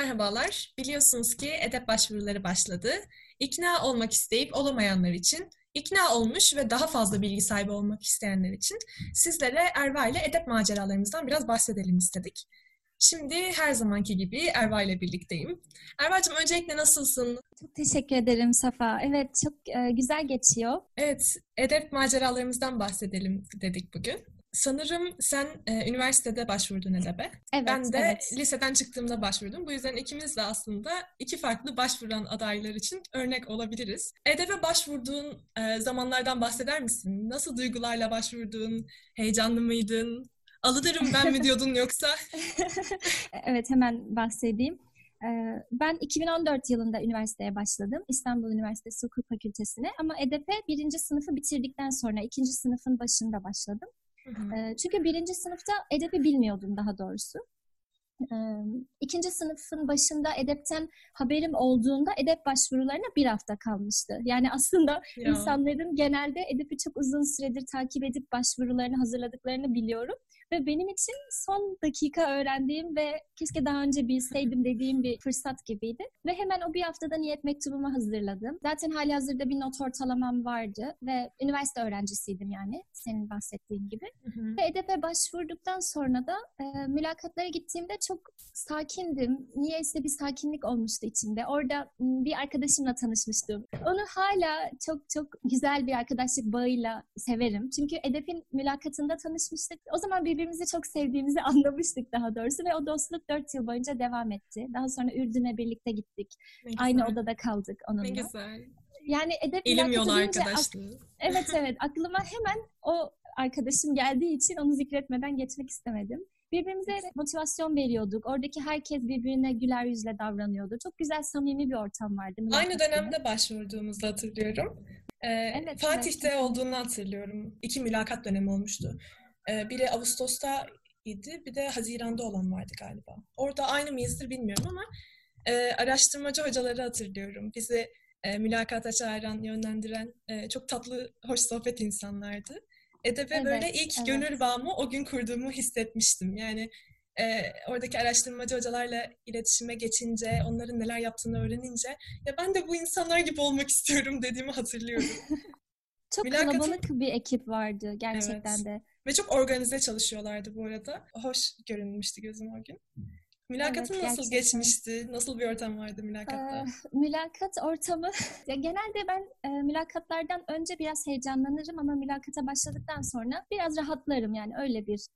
merhabalar. Biliyorsunuz ki edep başvuruları başladı. İkna olmak isteyip olamayanlar için, ikna olmuş ve daha fazla bilgi sahibi olmak isteyenler için sizlere Erva ile edep maceralarımızdan biraz bahsedelim istedik. Şimdi her zamanki gibi Erva ile birlikteyim. Erva'cığım öncelikle nasılsın? Çok teşekkür ederim Safa. Evet çok e, güzel geçiyor. Evet, edep maceralarımızdan bahsedelim dedik bugün. Sanırım sen e, üniversitede başvurdun EDEB'e. Evet, Ben de evet. liseden çıktığımda başvurdum. Bu yüzden ikimiz de aslında iki farklı başvuran adaylar için örnek olabiliriz. EDEB'e başvurduğun e, zamanlardan bahseder misin? Nasıl duygularla başvurdun? Heyecanlı mıydın? Alınırım ben mi diyordun yoksa? Evet hemen bahsedeyim. E, Ben 2014 yılında üniversiteye başladım. İstanbul Üniversitesi Hukuk Fakültesine. Ama EDEP'e birinci sınıfı bitirdikten sonra ikinci sınıfın başında başladım. E, Çünkü birinci sınıfta EDEP'i bilmiyordum daha doğrusu. E, İkinci sınıfın başında EDEP'ten haberim olduğunda EDEP başvurularına bir hafta kalmıştı. Yani aslında Ya. İnsanların genelde EDEP'i çok uzun süredir takip edip başvurularını hazırladıklarını biliyorum. Ve benim için son dakika öğrendiğim ve keşke daha önce bilseydim dediğim bir fırsat gibiydi. Ve hemen o bir haftada niyet mektubumu hazırladım. Zaten hali hazırda bir not ortalamam vardı ve üniversite öğrencisiydim yani senin bahsettiğin gibi. Hı hı. Ve EDEP'e başvurduktan sonra da e, mülakatlara gittiğimde çok sakindim. Niyeyse bir sakinlik olmuştu içimde. Orada bir arkadaşımla tanışmıştım. Onu hala çok çok güzel bir arkadaşlık bağıyla severim. Çünkü EDEP'in mülakatında tanışmıştık. O zaman birbirimizi çok sevdiğimizi anlamıştık daha doğrusu ve o dostluk dört yıl boyunca devam etti. Daha sonra Ürdün'e birlikte gittik. Ne Aynı güzel. odada kaldık onunla. Ne güzel. Yani EDEP İlim yolu arkadaşlığı. Evet evet aklıma hemen o arkadaşım geldiği için onu zikretmeden geçmek istemedim. Birbirimize motivasyon veriyorduk. Oradaki herkes birbirine güler yüzle davranıyordu. Çok güzel samimi bir ortam vardı. Aynı dönemde başvurduğumuzu hatırlıyorum. Ee, Evet, Fatih'te evet. olduğunu hatırlıyorum. İki mülakat dönemi olmuştu. Ee, biri Ağustos'ta idi, bir de Haziran'da olan vardı galiba. Orada aynı mıyızdır bilmiyorum ama e, araştırmacı hocaları hatırlıyorum. Bizi e, mülakata çağıran, yönlendiren e, çok tatlı, hoş sohbet insanlardı. Edebe Evet, böyle ilk evet. gönül bağımı o gün kurduğumu hissetmiştim. Yani e, oradaki araştırmacı hocalarla iletişime geçince, onların neler yaptığını öğrenince ya ben de bu insanlar gibi olmak istiyorum dediğimi hatırlıyorum. Çok Mülakatın- kalabalık bir ekip vardı gerçekten Evet. de. Ve çok organize çalışıyorlardı bu arada. Hoş görünmüştü gözüm o gün. Mülakatın Evet, nasıl gerçekten. geçmişti? Nasıl bir ortam vardı mülakatta? Ee, mülakat ortamı, ya genelde ben e, mülakatlardan önce biraz heyecanlanırım ama mülakata başladıktan sonra biraz rahatlarım yani öyle bir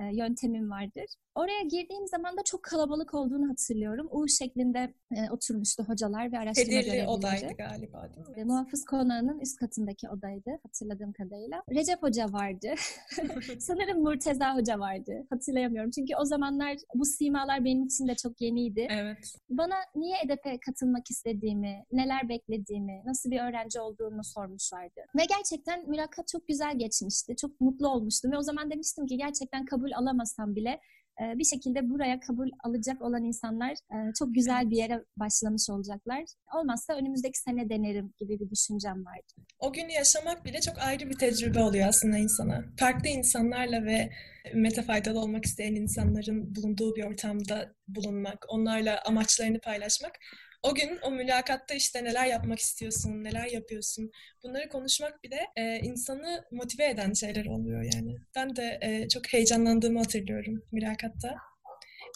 e, yöntemim vardır. Oraya girdiğim zaman da çok kalabalık olduğunu hatırlıyorum. U şeklinde e, oturmuştu hocalar ve araştırma Hediyeli görevlileri. odaydı galiba değil mi? E, Muhafız konağının üst katındaki odaydı hatırladığım kadarıyla. Recep Hoca vardı. Sanırım Murteza Hoca vardı. Hatırlayamıyorum. Çünkü o zamanlar bu simalar benim için de çok yeniydi. Evet. Bana niye EDEP'e katılmak istediğimi, neler beklediğimi, nasıl bir öğrenci olduğumu sormuşlardı. Ve gerçekten mülakat çok güzel geçmişti. Çok mutlu olmuştum ve o zaman demiştim ki gerçekten kabul alamasam bile e, bir şekilde buraya kabul alacak olan insanlar e, çok güzel bir yere başlamış olacaklar. Olmazsa önümüzdeki sene denerim gibi bir düşüncem vardı. O günü yaşamak bile çok ayrı bir tecrübe oluyor aslında insana. Farklı insanlarla ve ümmete faydalı olmak isteyen insanların bulunduğu bir ortamda bulunmak, onlarla amaçlarını paylaşmak. O gün o mülakatta işte neler yapmak istiyorsun, neler yapıyorsun. Bunları konuşmak bile e, insanı motive eden şeyler oluyor yani. Ben de e, çok heyecanlandığımı hatırlıyorum mülakatta.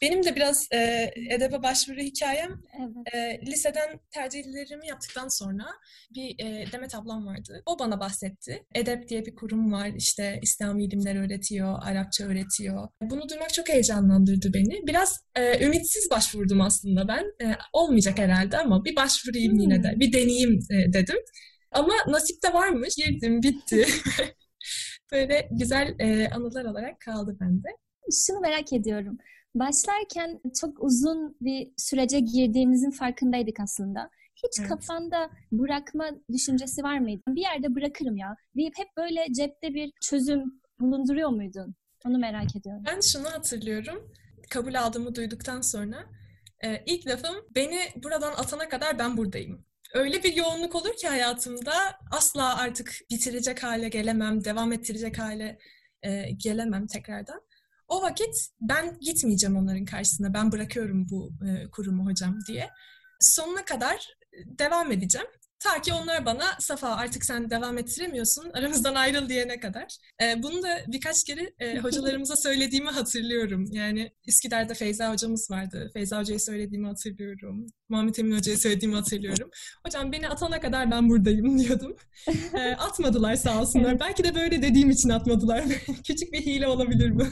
Benim de biraz e, edebe başvuru hikayem Evet. e, liseden tercihlerimi yaptıktan sonra bir e, Demet ablam vardı. O bana bahsetti. EDEP diye bir kurum var. İşte İslami ilimler öğretiyor, Arapça öğretiyor. Bunu duymak çok heyecanlandırdı beni. Biraz e, ümitsiz başvurdum aslında ben. E, olmayacak herhalde ama bir başvurayım Hmm. yine de. Bir deneyeyim e, dedim. Ama nasip de varmış. Girdim, bitti. Böyle güzel e, anılar olarak kaldı bende. Şunu merak ediyorum. Başlarken çok uzun bir sürece girdiğimizin farkındaydık aslında. Hiç Evet. kafanda bırakma düşüncesi var mıydı? Bir yerde bırakırım ya deyip hep böyle cepte bir çözüm bulunduruyor muydun? Onu merak ediyorum. Ben şunu hatırlıyorum. Kabul aldığımı duyduktan sonra e, ilk lafım beni buradan atana kadar ben buradayım. Öyle bir yoğunluk olur ki hayatımda asla artık bitirecek hale gelemem, devam ettirecek hale e, gelemem tekrardan. O vakit ben gitmeyeceğim onların karşısına. Ben bırakıyorum bu e, kurumu hocam diye. Sonuna kadar devam edeceğim. Ta ki onlar bana Safa artık sen devam ettiremiyorsun aramızdan ayrıl diyene kadar. Ee, bunu da birkaç kere e, hocalarımıza söylediğimi hatırlıyorum. Yani Üsküdar'da Feyza hocamız vardı. Feyza hocaya söylediğimi hatırlıyorum. Muhammed Emin hocaya söylediğimi hatırlıyorum. Hocam beni atana kadar ben buradayım diyordum. Ee, atmadılar sağ olsunlar. Belki de böyle dediğim için atmadılar. Küçük bir hile olabilir bu.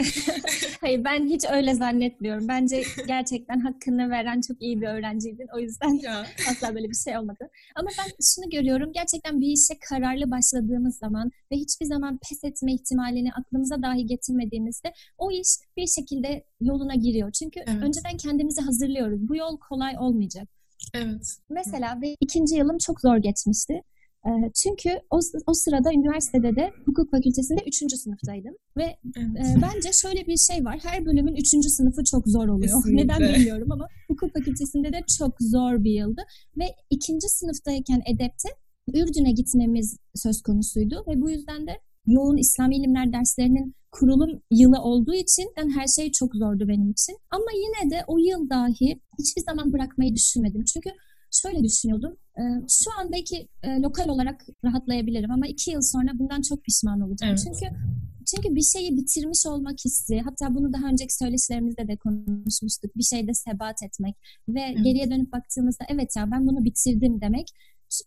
Hayır ben hiç öyle zannetmiyorum. Bence gerçekten hakkını veren çok iyi bir öğrenciydin. O yüzden ya. asla böyle bir şey olmadı. Ama ben şunu görüyorum. Gerçekten bir işe kararlı başladığımız zaman ve hiçbir zaman pes etme ihtimalini aklımıza dahi getirmediğimizde o iş bir şekilde yoluna giriyor. Çünkü evet. önceden kendimizi hazırlıyoruz. Bu yol kolay olmayacak. Evet. Mesela ve ikinci yılım çok zor geçmişti. Ee, çünkü o, o sırada üniversitede de hukuk fakültesinde üçüncü sınıftaydım. Ve evet. e, bence şöyle bir şey var. Her bölümün üçüncü sınıfı çok zor oluyor. Kesinlikle. Neden bilmiyorum ama hukuk fakültesinde de çok zor bir yıldı. Ve ikinci sınıftayken edepte Ürdün'e gitmemiz söz konusuydu. Ve bu yüzden de yoğun İslami ilimler derslerinin kurulum yılı olduğu için yani her şey çok zordu benim için. Ama yine de o yıl dahi hiçbir zaman bırakmayı düşünmedim. Çünkü şöyle düşünüyordum. E, şu an belki e, lokal olarak rahatlayabilirim ama iki yıl sonra bundan çok pişman olacağım. Evet. Çünkü çünkü bir şeyi bitirmiş olmak hissi, hatta bunu daha önceki söyleşilerimizde de konuşmuştuk. Bir şeyde sebat etmek ve evet. geriye dönüp baktığımızda evet ya ben bunu bitirdim demek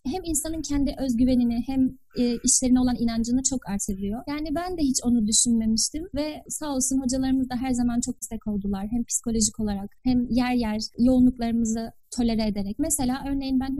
hem insanın kendi özgüvenini hem e, işlerine olan inancını çok artırıyor. Yani ben de hiç onu düşünmemiştim ve sağ olsun hocalarımız da her zaman çok destek oldular. Hem psikolojik olarak hem yer yer yoğunluklarımızı tolere ederek. Mesela örneğin ben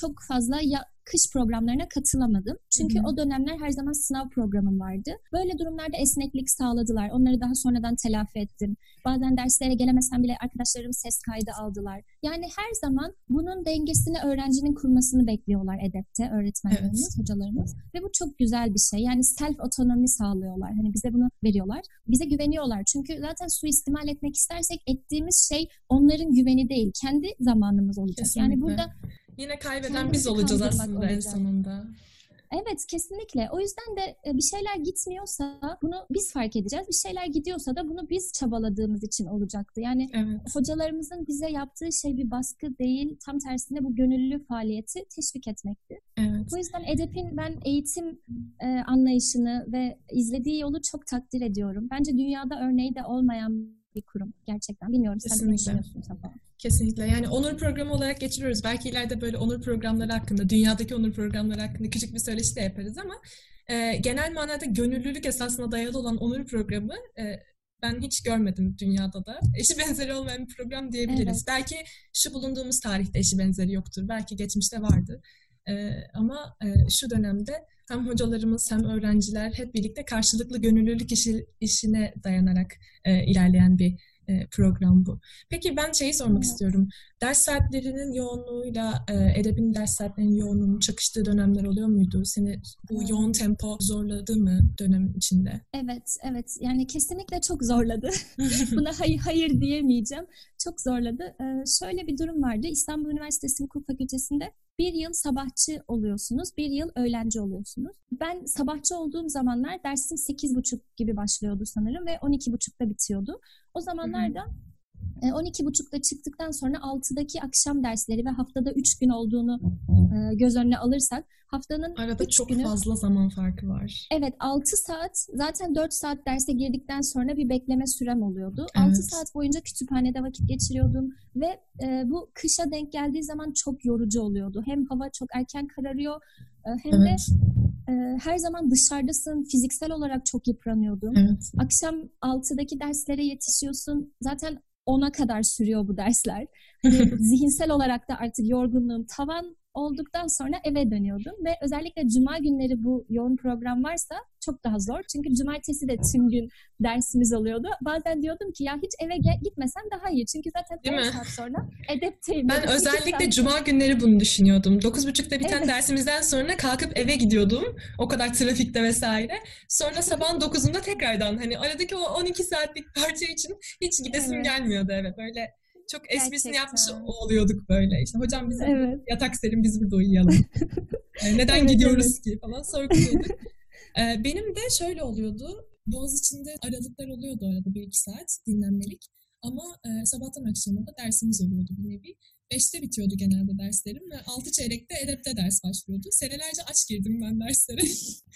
çok fazla ya kış programlarına katılamadım. Çünkü Hı-hı. o dönemler her zaman sınav programım vardı. Böyle durumlarda esneklik sağladılar. Onları daha sonradan telafi ettim. Bazen derslere gelemesem bile arkadaşlarım ses kaydı aldılar. Yani her zaman bunun dengesini öğrencinin kurmasını bekliyorlar edepte öğretmenlerimiz, evet. hocalarımız. Ve bu çok güzel bir şey. Yani self otonomi sağlıyorlar. Hani bize bunu veriyorlar. Bize güveniyorlar. Çünkü zaten suistimal etmek istersek ettiğimiz şey onların güveni değil. Kendi zamanımız olacak. Kesinlikle. Yani burada Yine kaybeden biz olacağız aslında olacak. en sonunda. Evet kesinlikle. O yüzden de e, bir şeyler gitmiyorsa bunu biz fark edeceğiz. Bir şeyler gidiyorsa da bunu biz çabaladığımız için olacaktı. Yani evet. hocalarımızın bize yaptığı şey bir baskı değil. Tam tersine bu gönüllü faaliyeti teşvik etmekti. Evet. O yüzden EDEP'in ben eğitim e, anlayışını ve izlediği yolu çok takdir ediyorum. Bence dünyada örneği de olmayan bir kurum gerçekten. Bilmiyorum sen ne düşünüyorsun Safa? Kesinlikle. Yani onur programı olarak geçiriyoruz. Belki ileride böyle onur programları hakkında, dünyadaki onur programları hakkında küçük bir söyleşi de yaparız ama e, genel manada gönüllülük esasına dayalı olan onur programı e, ben hiç görmedim dünyada da. Eşi benzeri olmayan bir program diyebiliriz. Evet. Belki şu bulunduğumuz tarihte eşi benzeri yoktur. Belki geçmişte vardı. E, ama e, şu dönemde hem hocalarımız hem öğrenciler hep birlikte karşılıklı gönüllülük işi, işine dayanarak e, ilerleyen bir e, program bu. Peki ben şeyi sormak evet. istiyorum. Ders saatlerinin yoğunluğuyla e, edebin ders saatlerinin yoğunluğunun çakıştığı dönemler oluyor muydu? Seni bu evet. yoğun tempo zorladı mı dönem içinde? Evet, evet. Yani kesinlikle çok zorladı. Buna hayır, hayır diyemeyeceğim. Çok zorladı. Ee, şöyle bir durum vardı. İstanbul Üniversitesi Hukuk Fakültesi'nde bir yıl sabahçı oluyorsunuz, bir yıl öğlenci oluyorsunuz. Ben sabahçı olduğum zamanlar dersim 8.30 gibi başlıyordu sanırım ve 12.30'da bitiyordu. O zamanlarda 12.30'da e, çıktıktan sonra 6'daki akşam dersleri ve haftada 3 gün olduğunu e, göz önüne alırsak haftanın Arada üç çok günü, fazla zaman farkı var. Evet 6 saat zaten 4 saat derse girdikten sonra bir bekleme sürem oluyordu. Evet. 6 saat boyunca kütüphanede vakit geçiriyordum ve e, bu kışa denk geldiği zaman çok yorucu oluyordu. Hem hava çok erken kararıyor hem evet. de e, her zaman dışarıdasın. Fiziksel olarak çok yıpranıyordum. Evet. Akşam 6'daki derslere yetişiyorsun. Zaten ona kadar sürüyor bu dersler. Hani zihinsel olarak da artık yorgunluğum tavan olduktan sonra eve dönüyordum ve özellikle cuma günleri bu yoğun program varsa çok daha zor. Çünkü cumartesi de tüm gün dersimiz oluyordu. Bazen diyordum ki ya hiç eve gitmesem daha iyi. Çünkü zaten Değil 10 saat sonra edepteyim. Ben özellikle saat... cuma günleri bunu düşünüyordum. 9.30'da biten evet. dersimizden sonra kalkıp eve gidiyordum. O kadar trafikte vesaire. Sonra sabahın 9'unda tekrardan hani aradaki o 12 saatlik parça için hiç gidesim evet. gelmiyordu evet. Böyle çok esprisini yapmış oluyorduk böyle. İşte hocam bize evet. yatak serin biz burada uyuyalım. neden evet, gidiyoruz evet. ki falan sorguluyorduk. Ee, benim de şöyle oluyordu. Boğaz içinde aralıklar oluyordu arada bir iki saat dinlenmelik. Ama e, sabahtan akşama da dersimiz oluyordu bir nevi. Beşte bitiyordu genelde derslerim ve altı çeyrekte edepte ders başlıyordu. Senelerce aç girdim ben derslere.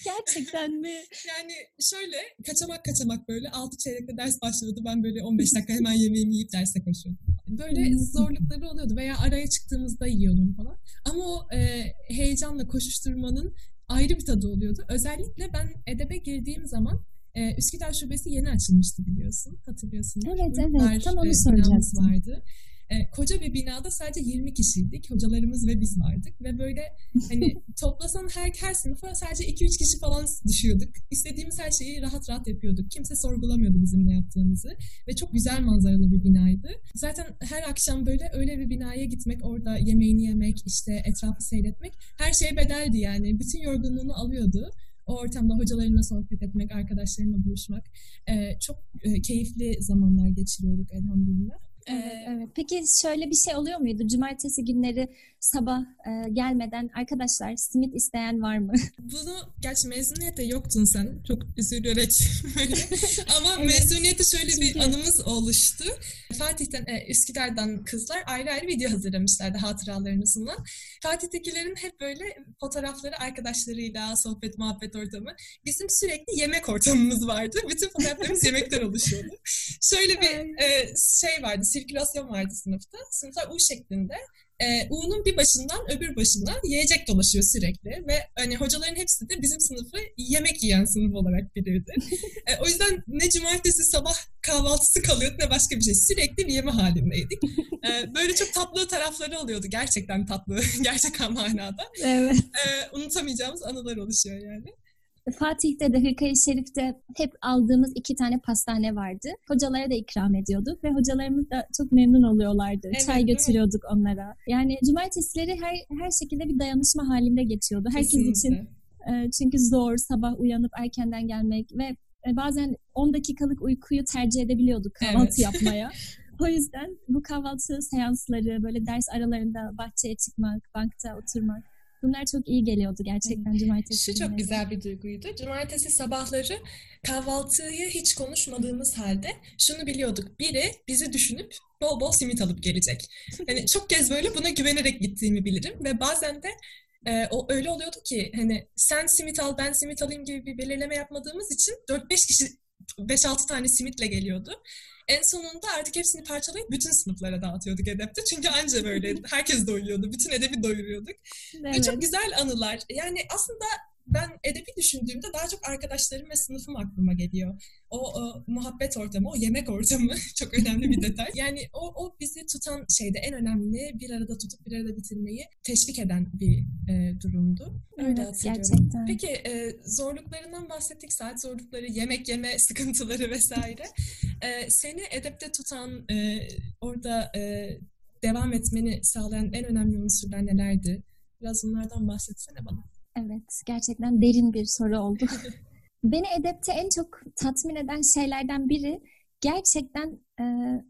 Gerçekten mi? yani şöyle kaçamak kaçamak böyle altı çeyrekte ders başlıyordu. Ben böyle 15 dakika hemen yemeğimi yiyip derse koşuyordum. Böyle zorlukları oluyordu veya araya çıktığımızda yiyordum falan. Ama o e, heyecanla koşuşturmanın ayrı bir tadı oluyordu. Özellikle ben edebe girdiğim zaman e, Üsküdar Şubesi yeni açılmıştı biliyorsun. Hatırlıyorsun. Evet evet tam onu soracağız. vardı. E, koca bir binada sadece 20 kişiydik. Hocalarımız ve biz vardık. Ve böyle hani toplasan her, her sınıfa sadece 2-3 kişi falan düşüyorduk. İstediğimiz her şeyi rahat rahat yapıyorduk. Kimse sorgulamıyordu bizim ne yaptığımızı. Ve çok güzel manzaralı bir binaydı. Zaten her akşam böyle öyle bir binaya gitmek, orada yemeğini yemek, işte etrafı seyretmek her şey bedeldi yani. Bütün yorgunluğunu alıyordu o ortamda hocalarımla sohbet etmek, arkadaşlarımla buluşmak e, çok e, keyifli zamanlar geçiriyorduk elhamdülillah. Evet, evet. Peki şöyle bir şey oluyor muydu? Cumartesi günleri sabah e, gelmeden arkadaşlar simit isteyen var mı? Bunu gerçi mezuniyette yoktun sen. Çok üzülerek Ama evet. mezuniyette şöyle Çünkü... bir anımız oluştu. Fatih'ten, e, Üsküdar'dan kızlar ayrı ayrı video hazırlamışlardı hatıralarını sunan. Fatih'tekilerin hep böyle fotoğrafları arkadaşlarıyla, sohbet, muhabbet ortamı. Bizim sürekli yemek ortamımız vardı. Bütün fotoğraflarımız yemekten oluşuyordu. Şöyle bir e, şey vardı, sirkülasyon vardı sınıfta. Sınıflar U şeklinde e, U'nun bir başından öbür başına yiyecek dolaşıyor sürekli ve hani hocaların hepsi de bizim sınıfı yemek yiyen sınıf olarak bilirdi. e, o yüzden ne cumartesi sabah kahvaltısı kalıyordu ne başka bir şey. Sürekli bir yeme halindeydik. E, böyle çok tatlı tarafları oluyordu. Gerçekten tatlı. Gerçek manada. Evet. E, unutamayacağımız anılar oluşuyor yani. Fatih'te de Hırkayı Şerif'te hep aldığımız iki tane pastane vardı. Hocalara da ikram ediyorduk ve hocalarımız da çok memnun oluyorlardı. Evet, Çay götürüyorduk evet. onlara. Yani cumartesileri her her şekilde bir dayanışma halinde geçiyordu. Herkes Kesinlikle. için. E, çünkü zor sabah uyanıp erkenden gelmek ve e, bazen 10 dakikalık uykuyu tercih edebiliyorduk kahvaltı evet. yapmaya. O yüzden bu kahvaltı seansları, böyle ders aralarında bahçeye çıkmak, bankta oturmak Bunlar çok iyi geliyordu gerçekten cumartesi Şu çok güzel bir duyguydu. Cumartesi sabahları kahvaltıyı hiç konuşmadığımız halde şunu biliyorduk. Biri bizi düşünüp bol bol simit alıp gelecek. Hani çok kez böyle buna güvenerek gittiğimi bilirim ve bazen de e, o öyle oluyordu ki hani sen simit al ben simit alayım gibi bir belirleme yapmadığımız için 4-5 kişi 5-6 tane simitle geliyordu. En sonunda artık hepsini parçalayıp bütün sınıflara dağıtıyorduk edepte. Çünkü anca böyle herkes doyuyordu. Bütün edebi doyuruyorduk. Evet. Ve çok güzel anılar. Yani aslında ben edebi düşündüğümde daha çok arkadaşlarım ve sınıfım aklıma geliyor. O, o muhabbet ortamı, o yemek ortamı çok önemli bir detay. Yani o, o bizi tutan şeyde en önemli bir arada tutup bir arada bitirmeyi teşvik eden bir e, durumdu. Öyle evet, gerçekten. Peki e, zorluklarından bahsettik. Saat zorlukları, yemek yeme sıkıntıları vesaire. e, seni edepte tutan, e, orada e, devam etmeni sağlayan en önemli unsurlar nelerdi? Biraz bunlardan bahsetsene bana. Evet, gerçekten derin bir soru oldu. Beni edepte en çok tatmin eden şeylerden biri gerçekten e,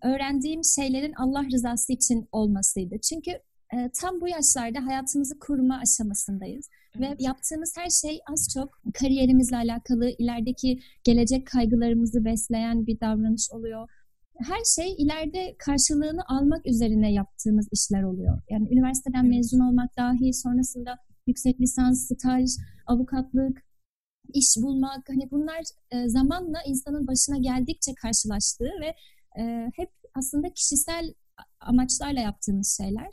öğrendiğim şeylerin Allah rızası için olmasıydı. Çünkü e, tam bu yaşlarda hayatımızı kurma aşamasındayız. Evet. Ve yaptığımız her şey az çok kariyerimizle alakalı, ilerideki gelecek kaygılarımızı besleyen bir davranış oluyor. Her şey ileride karşılığını almak üzerine yaptığımız işler oluyor. Yani üniversiteden mezun olmak dahi sonrasında yüksek lisans, staj, avukatlık, iş bulmak hani bunlar e, zamanla insanın başına geldikçe karşılaştığı ve e, hep aslında kişisel amaçlarla yaptığımız şeyler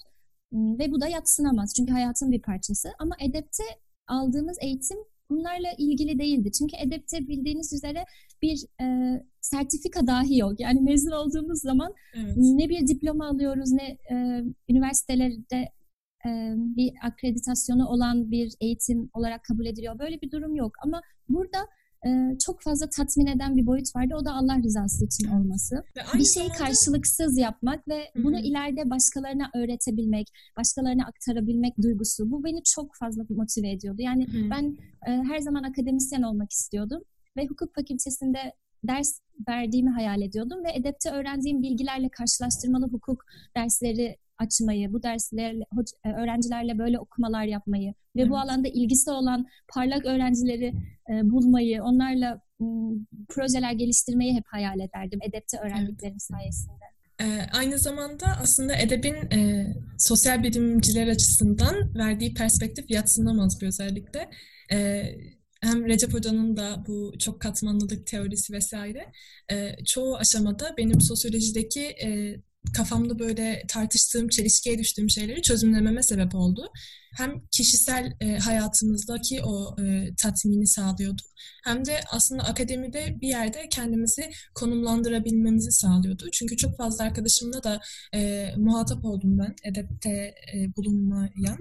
ve bu da yatsınamaz çünkü hayatın bir parçası ama edepte aldığımız eğitim bunlarla ilgili değildi. Çünkü edepte bildiğiniz üzere bir e, sertifika dahi yok. Yani mezun olduğumuz zaman evet. ne bir diploma alıyoruz ne e, üniversitelerde bir akreditasyonu olan bir eğitim olarak kabul ediliyor. Böyle bir durum yok ama burada çok fazla tatmin eden bir boyut vardı. O da Allah rızası için olması. Bir şeyi zamanda... karşılıksız yapmak ve Hı-hı. bunu ileride başkalarına öğretebilmek, başkalarına aktarabilmek duygusu. Bu beni çok fazla motive ediyordu. Yani Hı-hı. ben her zaman akademisyen olmak istiyordum ve hukuk fakültesinde ders verdiğimi hayal ediyordum ve edepte öğrendiğim bilgilerle karşılaştırmalı hukuk dersleri açmayı, bu derslerle e, öğrencilerle böyle okumalar yapmayı ve evet. bu alanda ilgisi olan parlak öğrencileri e, bulmayı, onlarla projeler geliştirmeyi hep hayal ederdim edepte öğrendiklerim evet. sayesinde. Ee, aynı zamanda aslında edebin e, sosyal bilimciler açısından verdiği perspektif yatsınamaz bir özellikle. E, hem Recep Hoca'nın da bu çok katmanlılık teorisi vesaire e, çoğu aşamada benim sosyolojideki e, kafamda böyle tartıştığım, çelişkiye düştüğüm şeyleri çözümlememe sebep oldu. Hem kişisel e, hayatımızdaki o e, tatmini sağlıyordu hem de aslında akademide bir yerde kendimizi konumlandırabilmemizi sağlıyordu. Çünkü çok fazla arkadaşımla da e, muhatap oldum ben edepte e, bulunmayan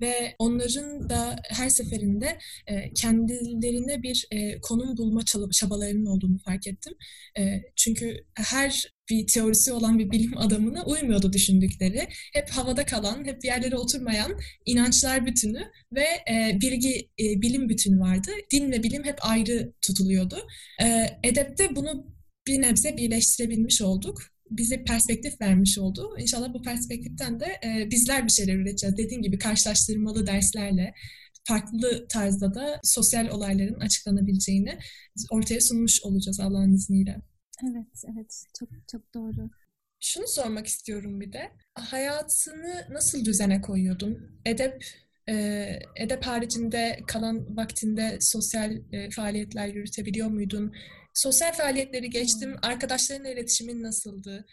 ve onların da her seferinde e, kendilerine bir e, konum bulma çabalarının olduğunu fark ettim. E, çünkü her bir teorisi olan bir bilim adamına uymuyordu düşündükleri. Hep havada kalan, hep yerlere oturmayan inançlar bütünü ve e, bilgi, e, bilim bütünü vardı. Din ve bilim hep ayrı tutuluyordu. E, edepte bunu bir nebze birleştirebilmiş olduk bize perspektif vermiş oldu. İnşallah bu perspektiften de e, bizler bir şeyler üreteceğiz. Dediğim gibi karşılaştırmalı derslerle farklı tarzda da sosyal olayların açıklanabileceğini ortaya sunmuş olacağız Allah'ın izniyle. Evet, evet. Çok çok doğru. Şunu sormak istiyorum bir de. Hayatını nasıl düzene koyuyordun? Edep e, edep haricinde kalan vaktinde sosyal e, faaliyetler yürütebiliyor muydun? Sosyal faaliyetleri geçtim. Hmm. Arkadaşlarınla iletişimin nasıldı?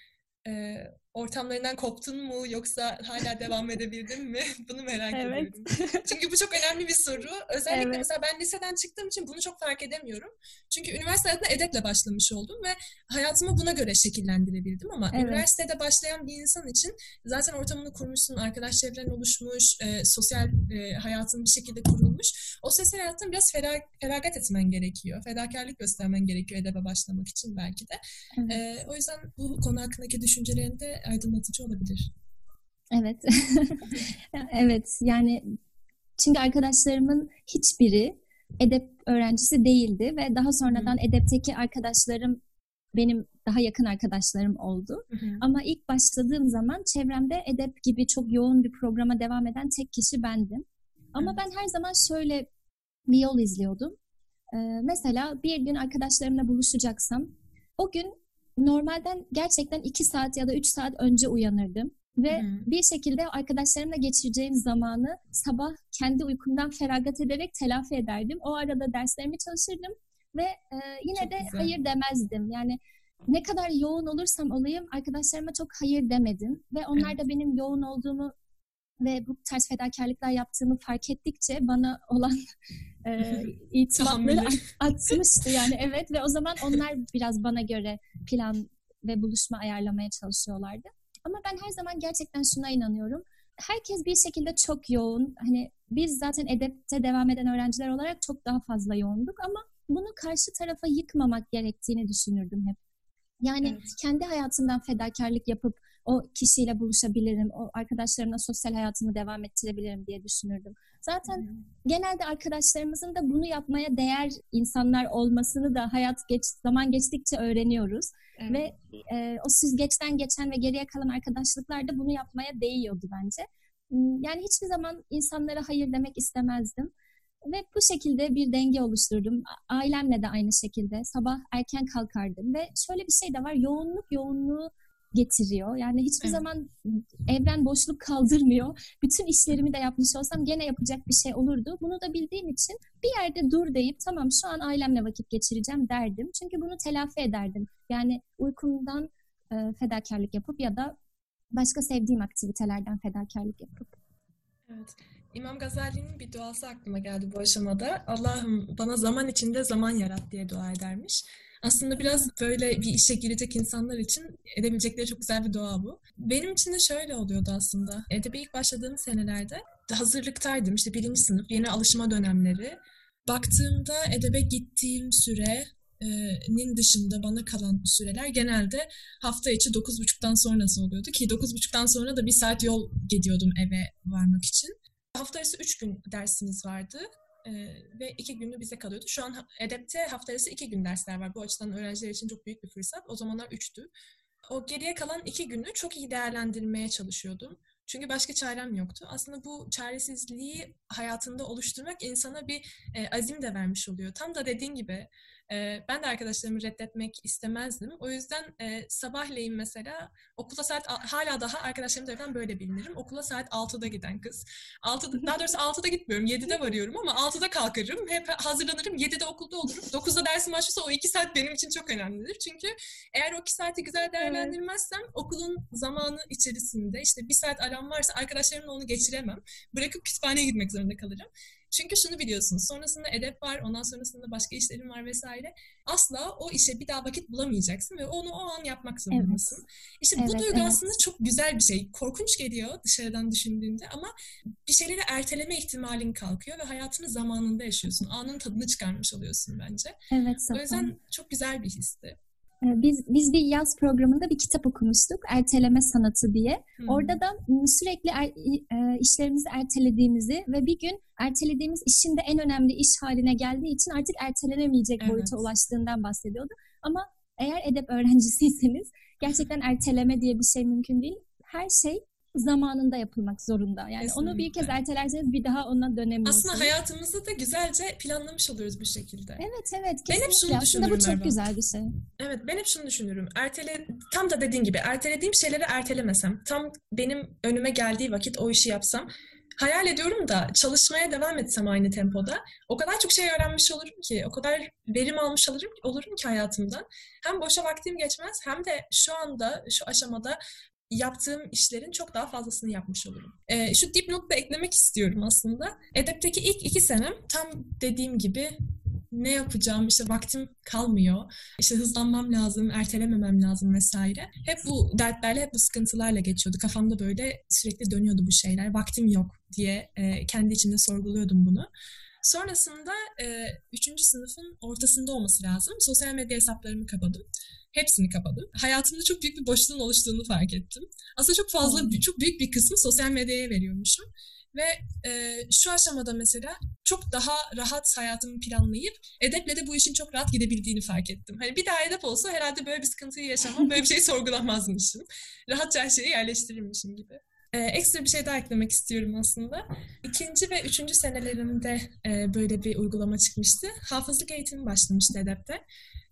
E, ortamlarından koptun mu yoksa hala devam edebildin mi? Bunu merak evet. ediyorum. Çünkü bu çok önemli bir soru. Özellikle evet. mesela ben liseden çıktığım için bunu çok fark edemiyorum. Çünkü üniversite hayatına edeple başlamış oldum ve hayatımı buna göre şekillendirebildim ama evet. üniversitede başlayan bir insan için zaten ortamını kurmuşsun, arkadaş çevren oluşmuş, e, sosyal e, hayatın bir şekilde kurulmuş. O sosyal hayattan biraz fera, feragat etmen gerekiyor. Fedakarlık göstermen gerekiyor edebe başlamak için belki de. Evet. E, o yüzden bu konu hakkındaki düşüncelerinde aydınlatıcı olabilir. Evet. evet yani çünkü arkadaşlarımın hiçbiri edep öğrencisi değildi ve daha sonradan hmm. edepteki arkadaşlarım benim daha yakın arkadaşlarım oldu. Hı Ama ilk başladığım zaman çevremde edep gibi çok yoğun bir programa devam eden tek kişi bendim. Ama evet. ben her zaman şöyle bir yol izliyordum. Ee, mesela bir gün arkadaşlarımla buluşacaksam o gün normalden gerçekten iki saat ya da üç saat önce uyanırdım. Ve hı bir şekilde arkadaşlarımla geçireceğim zamanı sabah kendi uykumdan feragat ederek telafi ederdim. O arada derslerimi çalışırdım ve e, yine çok de güzel. hayır demezdim. Yani ne kadar yoğun olursam olayım arkadaşlarıma çok hayır demedim. Ve onlar evet. da benim yoğun olduğumu ve bu tarz fedakarlıklar yaptığımı fark ettikçe bana olan e, itimatları atmıştı yani evet ve o zaman onlar biraz bana göre plan ve buluşma ayarlamaya çalışıyorlardı. Ama ben her zaman gerçekten şuna inanıyorum. Herkes bir şekilde çok yoğun. Hani biz zaten edepte devam eden öğrenciler olarak çok daha fazla yoğunduk ama bunu karşı tarafa yıkmamak gerektiğini düşünürdüm hep. Yani evet. kendi hayatımdan fedakarlık yapıp o kişiyle buluşabilirim, o arkadaşlarımla sosyal hayatımı devam ettirebilirim diye düşünürdüm. Zaten hmm. genelde arkadaşlarımızın da bunu yapmaya değer insanlar olmasını da hayat geç zaman geçtikçe öğreniyoruz. Evet. Ve e, o süzgeçten geçen ve geriye kalan arkadaşlıklar da bunu yapmaya değiyordu bence. Hmm, yani hiçbir zaman insanlara hayır demek istemezdim. Ve bu şekilde bir denge oluşturdum. Ailemle de aynı şekilde. Sabah erken kalkardım ve şöyle bir şey de var. Yoğunluk yoğunluğu getiriyor. Yani hiçbir evet. zaman evren boşluk kaldırmıyor. Bütün işlerimi de yapmış olsam gene yapacak bir şey olurdu. Bunu da bildiğim için bir yerde dur deyip tamam şu an ailemle vakit geçireceğim derdim. Çünkü bunu telafi ederdim. Yani uykumdan e, fedakarlık yapıp ya da başka sevdiğim aktivitelerden fedakarlık yapıp. Evet. İmam Gazali'nin bir duası aklıma geldi bu aşamada. Allah'ım bana zaman içinde zaman yarat diye dua edermiş. Aslında biraz böyle bir işe girecek insanlar için edebilecekleri çok güzel bir dua bu. Benim için de şöyle oluyordu aslında. Edebe ilk başladığım senelerde hazırlıktaydım. İşte birinci sınıf, yeni alışma dönemleri. Baktığımda edebe gittiğim süre nin dışında bana kalan süreler genelde hafta içi 9.30'dan sonrası oluyordu ki 9.30'dan sonra da bir saat yol gidiyordum eve varmak için. Hafta arası 3 gün dersimiz vardı e, ve iki günü bize kalıyordu. Şu an Edep'te hafta arası iki gün dersler var. Bu açıdan öğrenciler için çok büyük bir fırsat. O zamanlar üçtü. O geriye kalan iki günü çok iyi değerlendirmeye çalışıyordum. Çünkü başka çarem yoktu. Aslında bu çaresizliği hayatında oluşturmak insana bir e, azim de vermiş oluyor. Tam da dediğin gibi e, ben de arkadaşlarımı reddetmek istemezdim. O yüzden e, sabahleyin mesela okula saat hala daha arkadaşlarım tarafından böyle bilinirim. Okula saat 6'da giden kız. 6'da, daha doğrusu 6'da gitmiyorum. 7'de varıyorum ama 6'da kalkarım. Hep hazırlanırım. 7'de okulda olurum. 9'da dersim başlıyorsa o 2 saat benim için çok önemlidir. Çünkü eğer o 2 saati güzel değerlendirmezsem okulun zamanı içerisinde işte bir saat alarm varsa arkadaşlarımla onu geçiremem. Bırakıp kütüphaneye gitmek zorunda kalırım. Çünkü şunu biliyorsunuz, sonrasında edep var, ondan sonrasında başka işlerim var vesaire. Asla o işe bir daha vakit bulamayacaksın ve onu o an yapmak zorundasın. Evet. İşte evet, bu duygu evet. aslında çok güzel bir şey. Korkunç geliyor dışarıdan düşündüğünde ama bir şeyleri erteleme ihtimalin kalkıyor ve hayatını zamanında yaşıyorsun. Anın tadını çıkarmış oluyorsun bence. Evet, o yüzden çok güzel bir histi. Ee, biz biz bir yaz programında bir kitap okumuştuk. Erteleme sanatı diye. Hmm. Orada da sürekli er, e, işlerimizi ertelediğimizi ve bir gün ertelediğimiz işin de en önemli iş haline geldiği için artık ertelenemeyecek evet. boyuta ulaştığından bahsediyordu. Ama eğer edep öğrencisiyseniz gerçekten erteleme diye bir şey mümkün değil. Her şey zamanında yapılmak zorunda. Yani Kesinlikle. onu bir kez ertelerseniz bir daha ona dönemiyorsunuz. Aslında hayatımızı da güzelce planlamış oluyoruz bu şekilde. Evet evet kesinlikle. Ben hep şunu Aslında bu çok Merve. güzel bir şey. Evet ben hep şunu düşünürüm. Ertele, tam da dediğin gibi ertelediğim şeyleri ertelemesem, tam benim önüme geldiği vakit o işi yapsam hayal ediyorum da çalışmaya devam etsem aynı tempoda o kadar çok şey öğrenmiş olurum ki, o kadar verim almış olurum, olurum ki hayatımdan. Hem boşa vaktim geçmez hem de şu anda, şu aşamada yaptığım işlerin çok daha fazlasını yapmış olurum. E, şu dipnot da eklemek istiyorum aslında. Edep'teki ilk iki senem tam dediğim gibi ne yapacağım işte vaktim kalmıyor. İşte hızlanmam lazım, ertelememem lazım vesaire. Hep bu dertlerle, hep bu sıkıntılarla geçiyordu. Kafamda böyle sürekli dönüyordu bu şeyler. Vaktim yok diye e, kendi içimde sorguluyordum bunu. Sonrasında e, üçüncü sınıfın ortasında olması lazım. Sosyal medya hesaplarımı kapadım. Hepsini kapadım. Hayatımda çok büyük bir boşluğun oluştuğunu fark ettim. Aslında çok fazla, hmm. çok büyük bir kısmı sosyal medyaya veriyormuşum. Ve e, şu aşamada mesela çok daha rahat hayatımı planlayıp edeple de bu işin çok rahat gidebildiğini fark ettim. Hani bir daha edep olsa herhalde böyle bir sıkıntıyı yaşamam, böyle bir şey sorgulamazmışım. Rahatça her şeyi yerleştirirmişim gibi. Ee, ekstra bir şey daha eklemek istiyorum aslında. İkinci ve üçüncü senelerimde e, böyle bir uygulama çıkmıştı. Hafızlık eğitimi başlamıştı EDEP'te.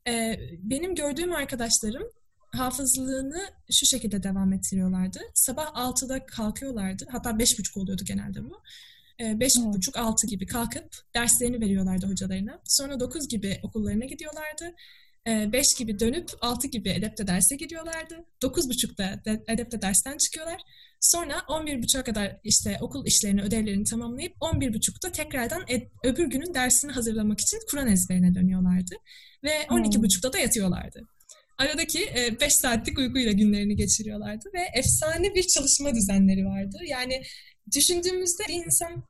E, benim gördüğüm arkadaşlarım hafızlığını şu şekilde devam ettiriyorlardı. Sabah 6'da kalkıyorlardı. Hatta 5.30 oluyordu genelde bu. E, beş hmm. buçuk, altı gibi kalkıp derslerini veriyorlardı hocalarına. Sonra 9 gibi okullarına gidiyorlardı. 5 gibi dönüp 6 gibi edepte derse giriyorlardı. 9.30'da de, edepte dersten çıkıyorlar. Sonra 11.30'a kadar işte okul işlerini, ödevlerini tamamlayıp 11.30'da tekrardan ed, öbür günün dersini hazırlamak için Kur'an ezberine dönüyorlardı. Ve 12.30'da hmm. da yatıyorlardı. Aradaki 5 e, saatlik uykuyla günlerini geçiriyorlardı ve efsane bir çalışma düzenleri vardı. Yani Düşündüğümüzde bir insan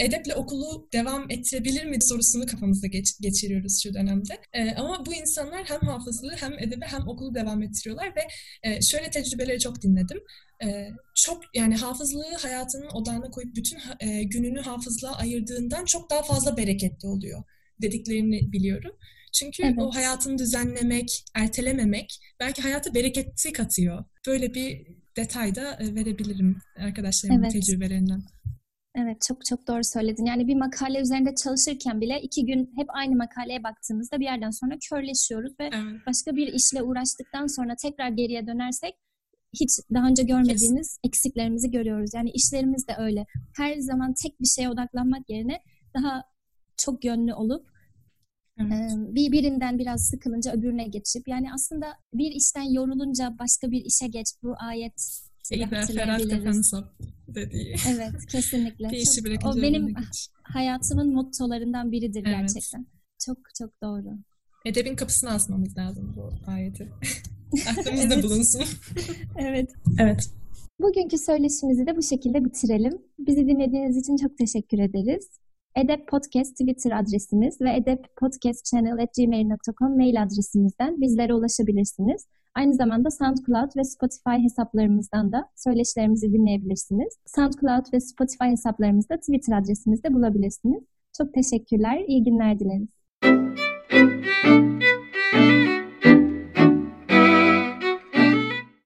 edeple okulu devam ettirebilir mi sorusunu kafamızda geç, geçiriyoruz şu dönemde. E, ama bu insanlar hem hafızlığı hem edebi hem okulu devam ettiriyorlar ve e, şöyle tecrübeleri çok dinledim. E, çok yani hafızlığı hayatının odağına koyup bütün e, gününü hafızlığa ayırdığından çok daha fazla bereketli oluyor dediklerini biliyorum. Çünkü evet. o hayatını düzenlemek, ertelememek belki hayata bereketi katıyor. Böyle bir detay da e, verebilirim arkadaşlarımın evet. tecrübelerinden. Evet çok çok doğru söyledin. Yani bir makale üzerinde çalışırken bile iki gün hep aynı makaleye baktığımızda bir yerden sonra körleşiyoruz ve evet. başka bir işle uğraştıktan sonra tekrar geriye dönersek hiç daha önce görmediğimiz Kesin. eksiklerimizi görüyoruz. Yani işlerimiz de öyle. Her zaman tek bir şeye odaklanmak yerine daha çok yönlü olup Evet. Bir birinden biraz sıkılınca öbürüne geçip yani aslında bir işten yorulunca başka bir işe geç bu ayet dediği. Evet kesinlikle. çok, o benim hayatımın mottolarından biridir evet. gerçekten. Çok çok doğru. Edebin kapısını asmamız lazım bu ayeti. Aklımızda evet. bulunsun. evet. Evet. Bugünkü söyleşimizi de bu şekilde bitirelim. Bizi dinlediğiniz için çok teşekkür ederiz. Edep Podcast Twitter adresimiz ve edeppodcastchannel.gmail.com mail adresimizden bizlere ulaşabilirsiniz. Aynı zamanda SoundCloud ve Spotify hesaplarımızdan da söyleşilerimizi dinleyebilirsiniz. SoundCloud ve Spotify hesaplarımızda Twitter adresimizde bulabilirsiniz. Çok teşekkürler, iyi günler dileriz.